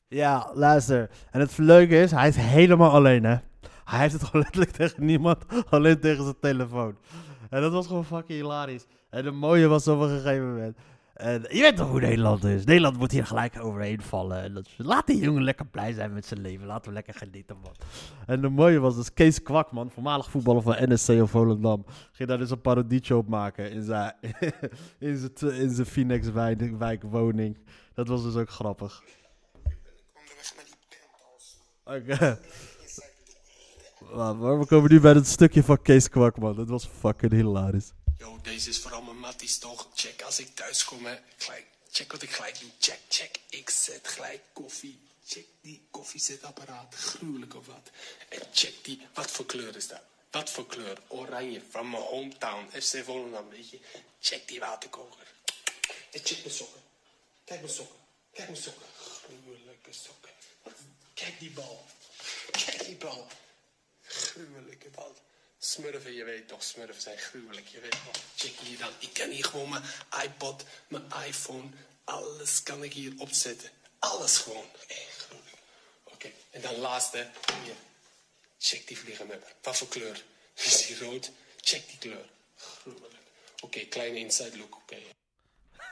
Ja, luister. En het leuke is, hij is helemaal alleen, hè. Hij heeft het gewoon letterlijk tegen niemand, alleen tegen zijn telefoon. En dat was gewoon fucking hilarisch. En het mooie was op een gegeven moment... Je weet toch hoe Nederland is. Nederland moet hier gelijk overheen vallen. Laat die jongen lekker blij zijn met zijn leven. Laten we lekker genieten, man. En de mooie was dus Kees Kwakman, voormalig voetballer van NSC of Volendam. Ging daar dus een parodietje op maken in zijn, <laughs> in zijn, in zijn Phoenix wijk, wijkwoning. Dat was dus ook grappig. Oké. <laughs> Laat maar, we komen nu bij het stukje van Kees Kwakman. Dat was fucking hilarisch. Yo, deze is vooral mijn matties toch. Check als ik thuis kom, hè. Check wat ik gelijk doe. Check, check. Ik zet gelijk koffie. Check die koffiezetapparaat. Gruwelijk of wat. En check die. Wat voor kleur is dat? Wat voor kleur? Oranje. Van mijn hometown. FC Volendam, weet je. Check die waterkoker. En check mijn sokken. Kijk mijn sokken. Kijk mijn sokken. Gruwelijke sokken. Kijk die bal. Kijk die bal. Gruwelijke bal. Smurfen, je weet toch, smurfen zijn gruwelijk. Je weet toch, check hier dan. Ik kan hier gewoon mijn iPod, mijn iPhone, alles kan ik hier opzetten. Alles gewoon. Echt gruwelijk. Oké, en dan laatste, hier. Check die vliegenmapper. Wat voor kleur? <laughs> Is die rood? Check die kleur. Gruwelijk. Oké, kleine inside look, oké.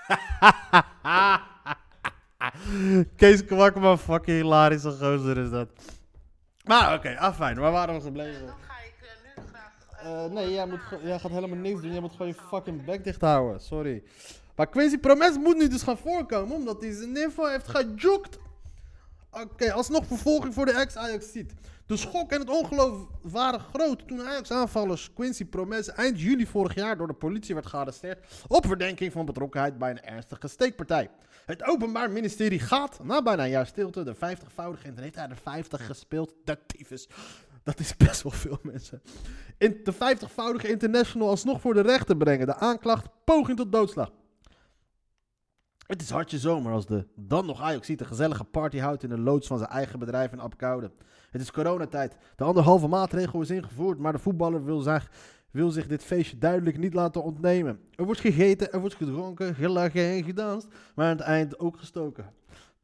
<laughs> Kees Kwakman, fucking hilarische gozer is dat. Maar oké, afijn. Waar waren we gebleven? Dan ga ik eh, eh, nee, jij, moet, jij gaat helemaal niks doen. Jij moet gewoon je fucking bek dicht houden. Sorry. Maar Quincy Promes moet nu dus gaan voorkomen, omdat hij zijn info heeft gejoekt. Oké, alsnog vervolging voor de ex-Ajax ziet. De schok en het ongeloof waren groot toen Ajax-aanvallers Quincy Promes eind juli vorig jaar door de politie werd gearresteerd op verdenking van betrokkenheid bij een ernstige steekpartij. Het Openbaar Ministerie gaat, na bijna een jaar stilte, de 50-voudige en heeft hij er 50 gespeeld. De tyfus. Dat is best wel veel mensen. In de 50-voudige international alsnog voor de rechter brengen. De aanklacht poging tot doodslag. Het is hartje zomer als de dan nog Ajax ziet een gezellige party houdt in de loods van zijn eigen bedrijf in Apkoude. Het is coronatijd. De anderhalve maatregel is ingevoerd, maar de voetballer wil, zich, wil zich dit feestje duidelijk niet laten ontnemen. Er wordt gegeten, er wordt gedronken, gelachen en gedanst, maar aan het eind ook gestoken.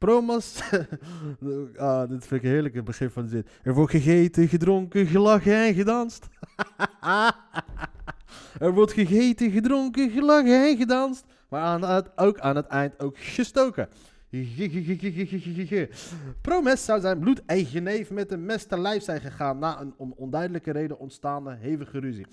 Promas. <laughs> ah, dit vind ik een heerlijke begin van de zin. Er wordt gegeten, gedronken, gelachen en gedanst. <laughs> er wordt gegeten, gedronken, gelachen en gedanst. Maar aan het, ook aan het eind ook gestoken. Promes zou zijn bloedeigen neef met een mes te lijf zijn gegaan na een onduidelijke reden ontstaande hevige ruzie.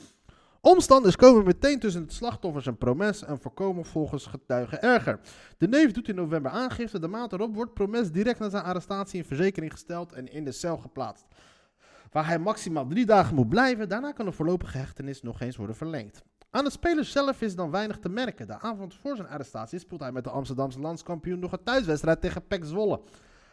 Omstanders komen meteen tussen het slachtoffers en Promes en voorkomen volgens getuigen erger. De neef doet in november aangifte. De maand erop wordt Promes direct na zijn arrestatie in verzekering gesteld en in de cel geplaatst. Waar hij maximaal drie dagen moet blijven. Daarna kan de voorlopige hechtenis nog eens worden verlengd. Aan de speler zelf is dan weinig te merken. De avond voor zijn arrestatie speelt hij met de Amsterdamse landskampioen nog een thuiswedstrijd tegen PEC Zwolle.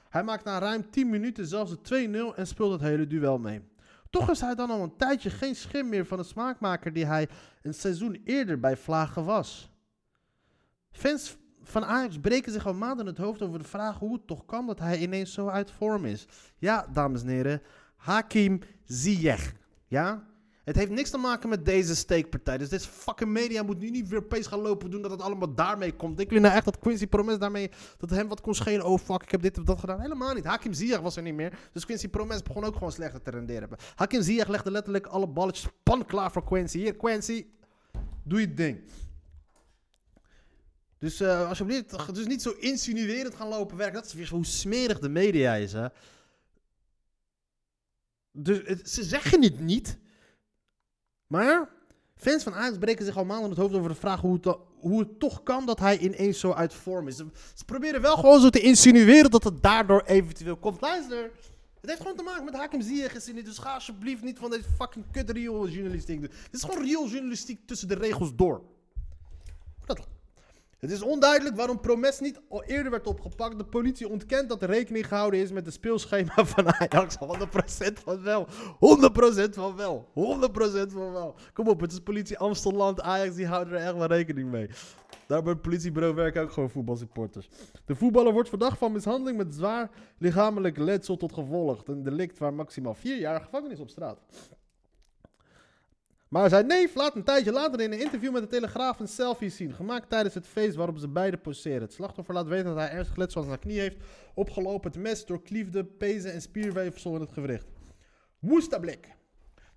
Hij maakt na ruim 10 minuten zelfs de 2-0 en speelt het hele duel mee. Toch is hij dan al een tijdje geen schim meer van de smaakmaker die hij een seizoen eerder bij Vlagen was. Fans van Ajax breken zich al maanden het hoofd over de vraag hoe het toch kan dat hij ineens zo uit vorm is. Ja, dames en heren, Hakim Ziyech. Ja? Het heeft niks te maken met deze steekpartij. Dus deze fucking media moet nu niet weer opeens gaan lopen doen dat het allemaal daarmee komt. Ik vind nou echt dat Quincy Promes daarmee, dat hem wat kon schelen. Oh fuck, ik heb dit of dat gedaan. Helemaal niet. Hakim Ziyech was er niet meer. Dus Quincy Promes begon ook gewoon slechter te renderen. Hakim Ziyech legde letterlijk alle balletjes pan klaar voor Quincy. Hier, Quincy, doe je ding. Dus uh, alsjeblieft, dus niet zo insinuerend gaan lopen werken. Dat is weer hoe smerig de media is, hè. Dus het, ze zeggen het niet. Maar fans van Ajax breken zich al maanden het hoofd over de vraag hoe het, hoe het toch kan dat hij ineens zo uit vorm is. Ze, proberen wel gewoon zo te insinueren dat het daardoor eventueel komt. Luister, het heeft gewoon te maken met Hakim Ziyech. Dus ga alsjeblieft niet van deze fucking kut journalistiek doen. Dit is gewoon real journalistiek tussen de regels door. Dat, het is onduidelijk waarom Promes niet al eerder werd opgepakt. De politie ontkent dat er rekening gehouden is met het speelschema <laughs> van Ajax. 100% van wel. 100% van wel. 100% van wel. Kom op, het is politie Amsterdam. Ajax die houden er echt wel rekening mee. Daar bij het politiebureau werken ook gewoon voetbalsupporters. De voetballer wordt verdacht van mishandeling met zwaar lichamelijk letsel tot gevolg. Een delict waar maximaal vier jaar gevangenis op straat. Maar zijn neef laat een tijdje later in een interview met de Telegraaf een selfie zien. Gemaakt tijdens het feest waarop ze beiden poseren. Het slachtoffer laat weten dat hij ernstig letsel aan zijn knie heeft. Opgelopen het mes doorkliefde pezen en spierweefsel in het gewricht. Woestablik.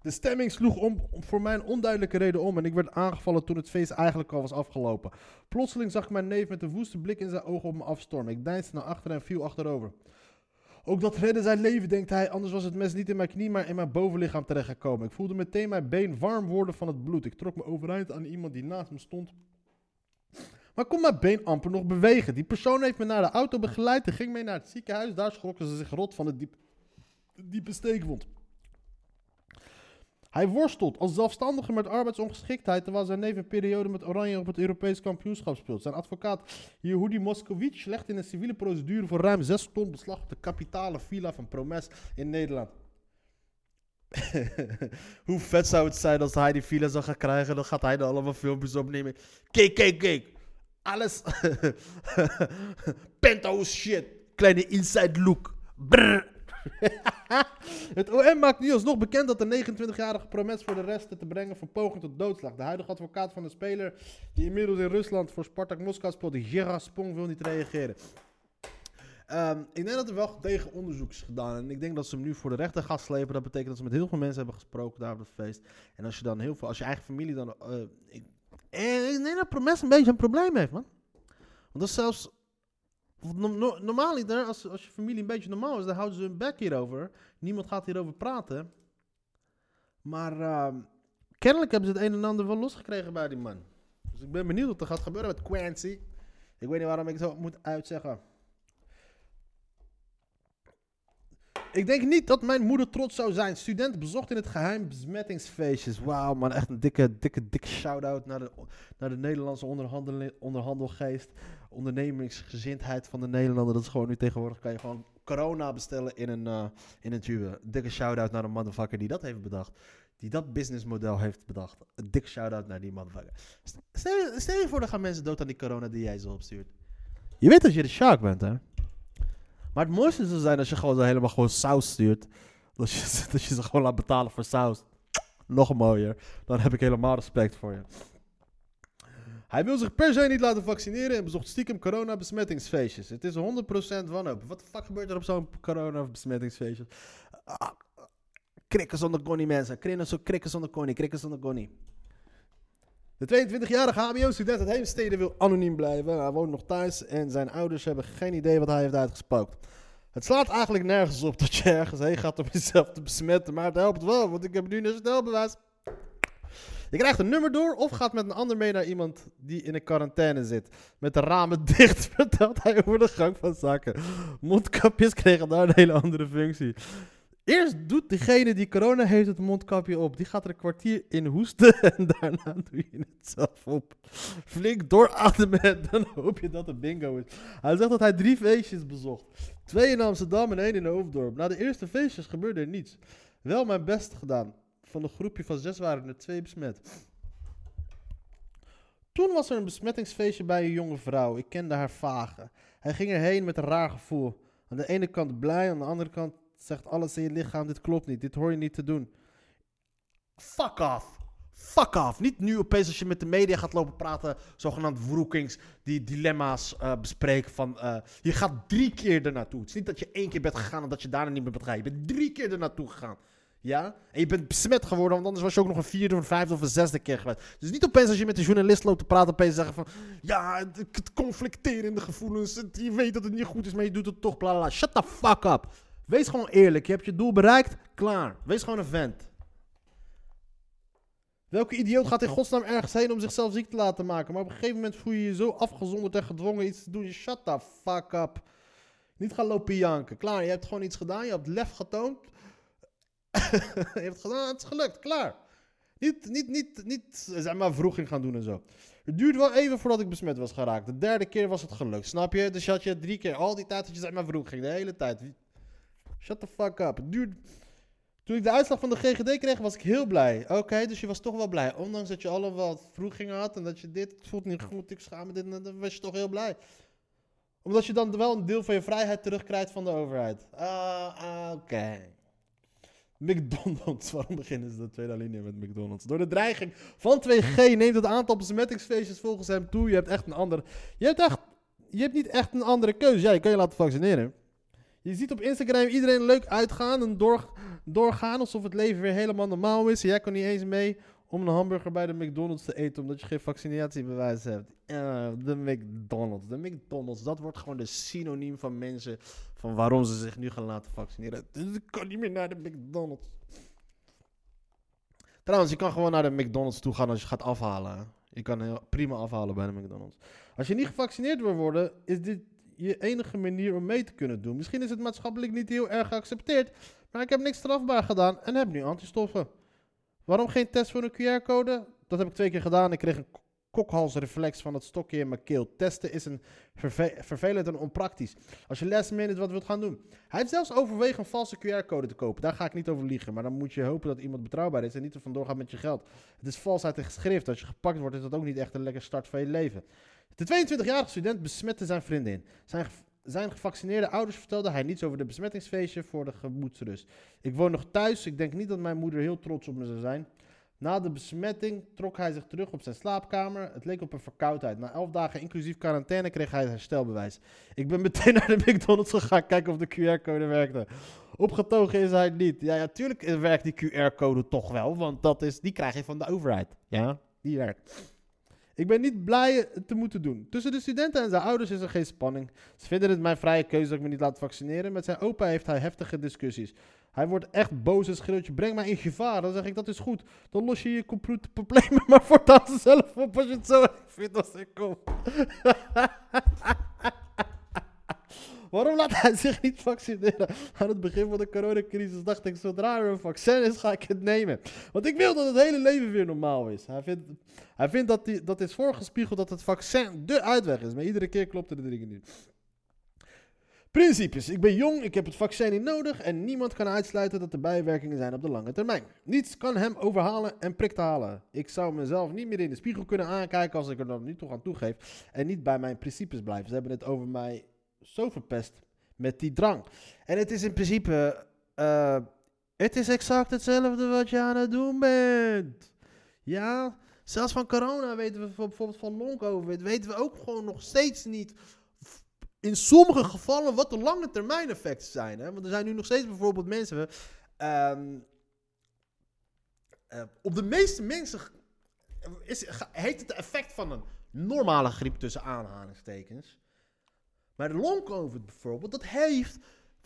De stemming sloeg om, voor mij een onduidelijke reden om en ik werd aangevallen toen het feest eigenlijk al was afgelopen. Plotseling zag ik mijn neef met een woeste blik in zijn ogen op me afstormen. Ik deinsde naar achteren en viel achterover. Ook dat redde zijn leven, denkt hij. Anders was het mes niet in mijn knie, maar in mijn bovenlichaam terechtgekomen. Ik voelde meteen mijn been warm worden van het bloed. Ik trok me overeind aan iemand die naast me stond. Maar kon mijn been amper nog bewegen. Die persoon heeft me naar de auto begeleid en ging mee naar het ziekenhuis. Daar schrokken ze zich rot van de diep, diepe steekwond. Hij worstelt als zelfstandige met arbeidsongeschiktheid, terwijl zijn neef een periode met Oranje op het Europees kampioenschap speelt. Zijn advocaat Yehudi Moskowitz legt in een civiele procedure voor ruim 6 ton beslag op de kapitale villa van Promes in Nederland. <laughs> Hoe vet zou het zijn als hij die villa zou gaan krijgen? Dan gaat hij er allemaal filmpjes opnemen. Kijk, kijk, kijk. Alles. <laughs> Penthouse shit. Kleine inside look. Brrr. <laughs> het OM maakt nu alsnog bekend dat de 29-jarige Promes voor de resten te brengen voor poging tot doodslag. De huidige advocaat van de speler, die inmiddels in Rusland voor Spartak Moskou speelt, Gerard Spong, wil niet reageren. Um, ik denk dat er wel gedegen onderzoek is gedaan. En ik denk dat ze hem nu voor de rechter gaan slepen. Dat betekent dat ze met heel veel mensen hebben gesproken daar op het feest. En als je dan heel veel, als je eigen familie dan. Uh, ik, en ik denk dat Promes een beetje een probleem heeft, man. Want dat is zelfs normaal niet, als, als je familie een beetje normaal is, dan houden ze hun bek hierover. Niemand gaat hierover praten. Maar uh, kennelijk hebben ze het een en ander wel losgekregen bij die man. Dus ik ben benieuwd wat er gaat gebeuren met Quincy. Ik weet niet waarom ik het zo moet uitzeggen. Ik denk niet dat mijn moeder trots zou zijn. Student bezocht in het geheim besmettingsfeestjes. Wauw, man. Echt een dikke, dikke, dikke shout-out naar de, naar de Nederlandse onderhandel, onderhandelgeest. Ondernemingsgezindheid van de Nederlander. Dat is gewoon nu tegenwoordig. Kan je gewoon corona bestellen in een, eh, in een tube. Dikke shout-out naar de motherfucker die dat heeft bedacht. Die dat businessmodel heeft bedacht. Een dikke shout-out naar die motherfucker. Stel, je- stel je voor, er gaan mensen dood aan die corona die jij zo opstuurt. Je weet dat je de shark bent, hè? Maar het mooiste zou zijn als je gewoon zo helemaal gewoon saus stuurt. Dat je, <laughs> dat je ze gewoon laat betalen voor saus. Nog mooier. Dan heb ik helemaal respect voor je. Hij wil zich per se niet laten vaccineren en bezocht stiekem corona-besmettingsfeestjes. Het is 100% wanhoop. Wat de fuck gebeurt er op zo'n corona-besmettingsfeestje? Ah, krikken zonder konnie, mensen. Krikken zo- Krikken zonder konnie, krikken zonder konnie. De 22-jarige HBO-student uit Heemstede wil anoniem blijven. Hij woont nog thuis en zijn ouders hebben geen idee wat hij heeft uitgespookt. Het slaat eigenlijk nergens op dat je ergens heen gaat om jezelf te besmetten, maar het helpt wel, want ik heb nu een snelbewijs. Je krijgt een nummer door of gaat met een ander mee naar iemand die in een quarantaine zit. Met de ramen <laughs> dicht vertelt hij over de gang van zaken. Mondkapjes kregen daar een hele andere functie. Eerst doet degene die corona heeft het mondkapje op. Die gaat er een kwartier in hoesten <laughs> en daarna doe je het zelf op. Flink doorademen en dan <laughs> hoop je dat het bingo is. Hij zegt dat hij drie feestjes bezocht. Twee in Amsterdam en één in Hoofddorp. Na de eerste feestjes gebeurde er niets. Wel mijn best gedaan. Van een groepje van zes waren er twee besmet. Toen was er een besmettingsfeestje bij een jonge vrouw. Ik kende haar vage. Hij ging erheen met een raar gevoel. Aan de ene kant blij, aan de andere kant zegt alles in je lichaam: dit klopt niet, dit hoor je niet te doen. Fuck off. Fuck off. Niet nu opeens als je met de media gaat lopen praten, zogenaamd wroekings, die dilemma's eh, bespreken van... eh, je gaat drie keer er naartoe. Het is niet dat je één keer bent gegaan en dat je daarna niet meer bent. Je bent drie keer er naartoe gegaan. Ja? En je bent besmet geworden, want anders was je ook nog een vierde, of een vijfde of een zesde keer geweest. Dus niet opeens als je met een journalist loopt te praten, opeens zeggen van... Ja, het, conflicterende gevoelens, je weet dat het niet goed is, maar je doet het toch, bla bla, bla. Shut the fuck up. Wees gewoon eerlijk. Je hebt je doel bereikt, klaar. Wees gewoon een vent. Welke idioot gaat in godsnaam ergens heen om zichzelf ziek te laten maken? Maar op een gegeven moment voel je je zo afgezonderd en gedwongen iets te doen. Shut the fuck up. Niet gaan lopen janken. Klaar, je hebt gewoon iets gedaan. Je hebt lef getoond. <laughs> je hebt het gedaan, het is gelukt. Klaar. Niet, niet, niet, niet zeg maar vroeging gaan doen en zo. Het duurde wel even voordat ik besmet was geraakt. De derde keer was het gelukt, snap je? Dus je had je drie keer, al die tijd dat je zeg maar vroeging, de hele tijd. Shut the fuck up. Toen ik de uitslag van de GGD kreeg, was ik heel blij. Oké, dus je was toch wel blij. Ondanks dat je alle wat vroegingen had en dat je dit, het voelt niet goed, ik schaam me dit, dan was je toch heel blij. Omdat je dan wel een deel van je vrijheid terugkrijgt van de overheid. Ah, oké. McDonald's, <laughs> waarom beginnen ze de tweede alinea met McDonald's? Door de dreiging van 2G neemt het aantal besmettingsfeestjes volgens hem toe. Je hebt echt een andere... Je hebt echt... Je hebt niet echt een andere keuze. Ja, je kan je laten vaccineren. Je ziet op Instagram iedereen leuk uitgaan en door, doorgaan alsof het leven weer helemaal normaal is. Jij kan niet eens mee om een hamburger bij de McDonald's te eten omdat je geen vaccinatiebewijs hebt. De McDonald's. De McDonald's, dat wordt gewoon de synoniem van mensen van waarom ze zich nu gaan laten vaccineren. Dus ik kan niet meer naar de McDonald's. Trouwens, je kan gewoon naar de McDonald's toe gaan als je gaat afhalen. Je kan prima afhalen bij de McDonald's. Als je niet gevaccineerd wil worden, is dit je enige manier om mee te kunnen doen. Misschien is het maatschappelijk niet heel erg geaccepteerd, maar ik heb niks strafbaar gedaan en heb nu antistoffen. Waarom geen test voor een QR-code? Dat heb ik twee keer gedaan. Ik kreeg een kokhalsreflex van het stokje in mijn keel. Testen is een verve- vervelend en onpraktisch. Als je last minute wat wilt gaan doen. Hij heeft zelfs overwegen een valse QR-code te kopen. Daar ga ik niet over liegen. Maar dan moet je hopen dat iemand betrouwbaar is en niet er vandoor gaat met je geld. Het is vals uit de geschrift. Als je gepakt wordt, is dat ook niet echt een lekker start van je leven. De 22-jarige student besmette zijn vriendin. Zijn, zijn gevaccineerde ouders vertelde hij niets over de besmettingsfeestje voor de gemoedsrust. Ik woon nog thuis. Ik denk niet dat mijn moeder heel trots op me zou zijn. Na de besmetting trok hij zich terug op zijn slaapkamer. Het leek op een verkoudheid. Na elf dagen inclusief quarantaine kreeg hij herstelbewijs. Ik ben meteen <laughs> naar de McDonald's gegaan kijken of de QR-code werkte. Opgetogen is hij niet. Ja, ja, tuurlijk werkt die QR-code toch wel, want dat is, die krijg je van de overheid. Ja, die werkt. Ik ben niet blij te moeten doen. Tussen de studenten en zijn ouders is er geen spanning. Ze vinden het mijn vrije keuze dat ik me niet laat vaccineren. Met zijn opa heeft hij heftige discussies. Hij wordt echt boos en schreeuwt je, breng mij in gevaar. Dan zeg ik, dat is goed. Dan los je je complete problemen maar voortaan zelf op als je het zo <laughs> vindt als ik kom. Waarom laat hij zich niet vaccineren? Aan het begin van de coronacrisis dacht ik, zodra er een vaccin is, ga ik het nemen. Want ik wil dat het hele leven weer normaal is. Hij vindt, hij vindt dat, die, dat is voorgespiegeld dat het vaccin de uitweg is. Maar iedere keer klopt er de dingen niet. Principes. Ik ben jong, ik heb het vaccin niet nodig en niemand kan uitsluiten dat er bijwerkingen zijn op de lange termijn. Niets kan hem overhalen en prik te halen. Ik zou mezelf niet meer in de spiegel kunnen aankijken als ik er dan niet toch aan toegeef en niet bij mijn principes blijf. Ze hebben het over mij zo verpest met die drang. En het is in principe, eh, het is exact hetzelfde wat je aan het doen bent. Ja, zelfs van corona weten we bijvoorbeeld van long covid, weten we ook gewoon nog steeds niet in sommige gevallen wat de lange termijn effecten zijn. Hè? Want er zijn nu nog steeds bijvoorbeeld mensen. ehm, eh, op de meeste mensen is, heet het effect van een normale griep tussen aanhalingstekens. Maar de long covid bijvoorbeeld, dat heeft.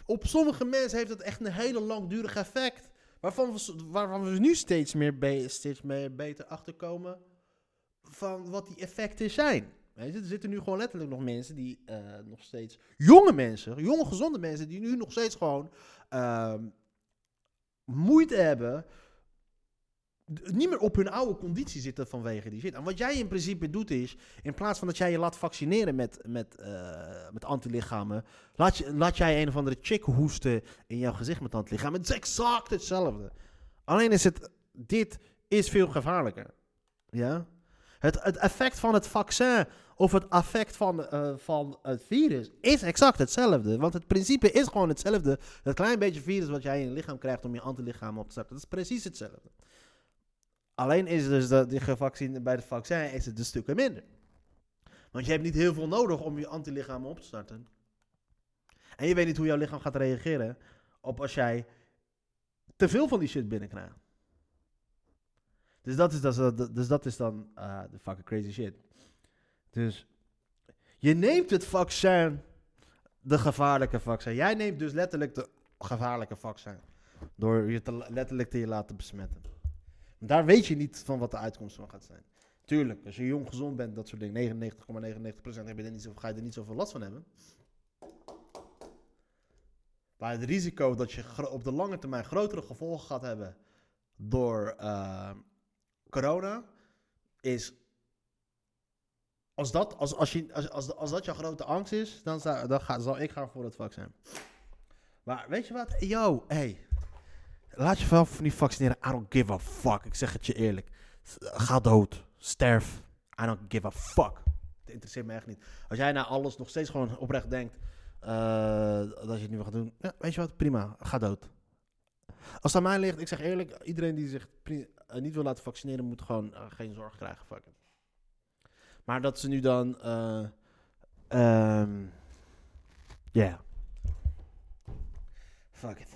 Op sommige mensen heeft dat echt een hele langdurig effect. Waarvan we, waarvan we nu steeds meer, steeds meer beter achterkomen. van wat die effecten zijn. Er zitten nu gewoon letterlijk nog mensen die eh, nog steeds. jonge mensen, jonge gezonde mensen, die nu nog steeds gewoon. ehm, moeite hebben. niet meer op hun oude conditie zitten vanwege die shit. En wat jij in principe doet is. in plaats van dat jij je laat vaccineren met, met, eh, met antilichamen. Laat, je, laat jij een of andere chick hoesten in jouw gezicht met antilichamen. Het is exact hetzelfde. Alleen is het. dit is veel gevaarlijker. Ja? Het, het effect van het vaccin of het effect van, eh, van het virus is exact hetzelfde. Want het principe is gewoon hetzelfde. Dat klein beetje virus wat jij in je lichaam krijgt om je antilichamen op te starten, dat is precies hetzelfde. Alleen is dus dat die bij het vaccin is het stukje minder. Want je hebt niet heel veel nodig om je antilichamen op te starten. En je weet niet hoe jouw lichaam gaat reageren op als jij te veel van die shit binnenkrijgt. Dus dat is, dat, dus dat is dan eh, de fucking crazy shit. Dus je neemt het vaccin, de gevaarlijke vaccin. Jij neemt dus letterlijk de gevaarlijke vaccin. Door je te, letterlijk te je laten besmetten. Daar weet je niet van wat de uitkomst van gaat zijn. Tuurlijk, als je jong gezond bent, dat soort dingen, 99,99% heb je er niet zo, ga je er niet zoveel last van hebben. Maar het risico dat je op de lange termijn grotere gevolgen gaat hebben door eh, corona is. Als dat, als, als, je, als, als, als dat jouw grote angst is, dan, dan ga, zal ik gaan voor het vaccin. Maar weet je wat? Yo, hey. Laat je wel niet vaccineren. I don't give a fuck. Ik zeg het je eerlijk. Ga dood. Sterf. I don't give a fuck. Het interesseert me echt niet. Als jij na alles nog steeds gewoon oprecht denkt eh, dat je het niet meer gaat doen. Ja, weet je wat? Prima. Ga dood. Als het aan mij ligt, ik zeg eerlijk, iedereen die zich eh, niet wil laten vaccineren, moet gewoon eh, geen zorg krijgen. Fuck it. Maar dat ze nu dan. eh ehm ja. Fuck it.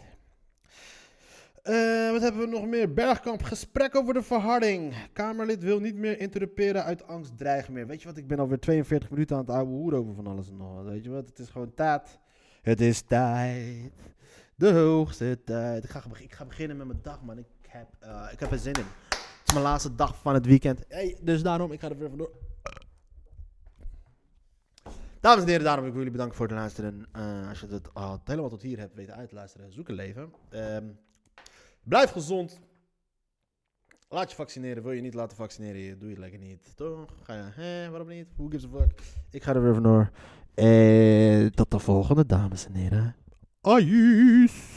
Wat hebben we nog meer? Bergkamp, gesprek over de verharding. Kamerlid wil niet meer interruperen uit angst dreigen meer. Weet je wat, ik ben alweer 42 minuten aan het oude hoer over van alles en nog wat. Weet je wat, het is gewoon tijd. Het is tijd. De hoogste tijd. Ik ga, ik ga beginnen met mijn dag, man. Ik heb, eh, ik heb er zin in. Het is mijn laatste dag van het weekend. Hey, dus daarom, ik ga er weer vandoor. Dames en heren, daarom wil ik jullie bedanken voor het luisteren. Eh, als je het al helemaal tot hier hebt weten uit te luisteren, zoek een leven. Ehm, blijf gezond. Laat je vaccineren. Wil je niet laten vaccineren, doe je het lekker niet. Toch? Waarom niet? Who gives a fuck? Ik ga er weer vandoor. En tot de volgende, dames en heren. Ayus.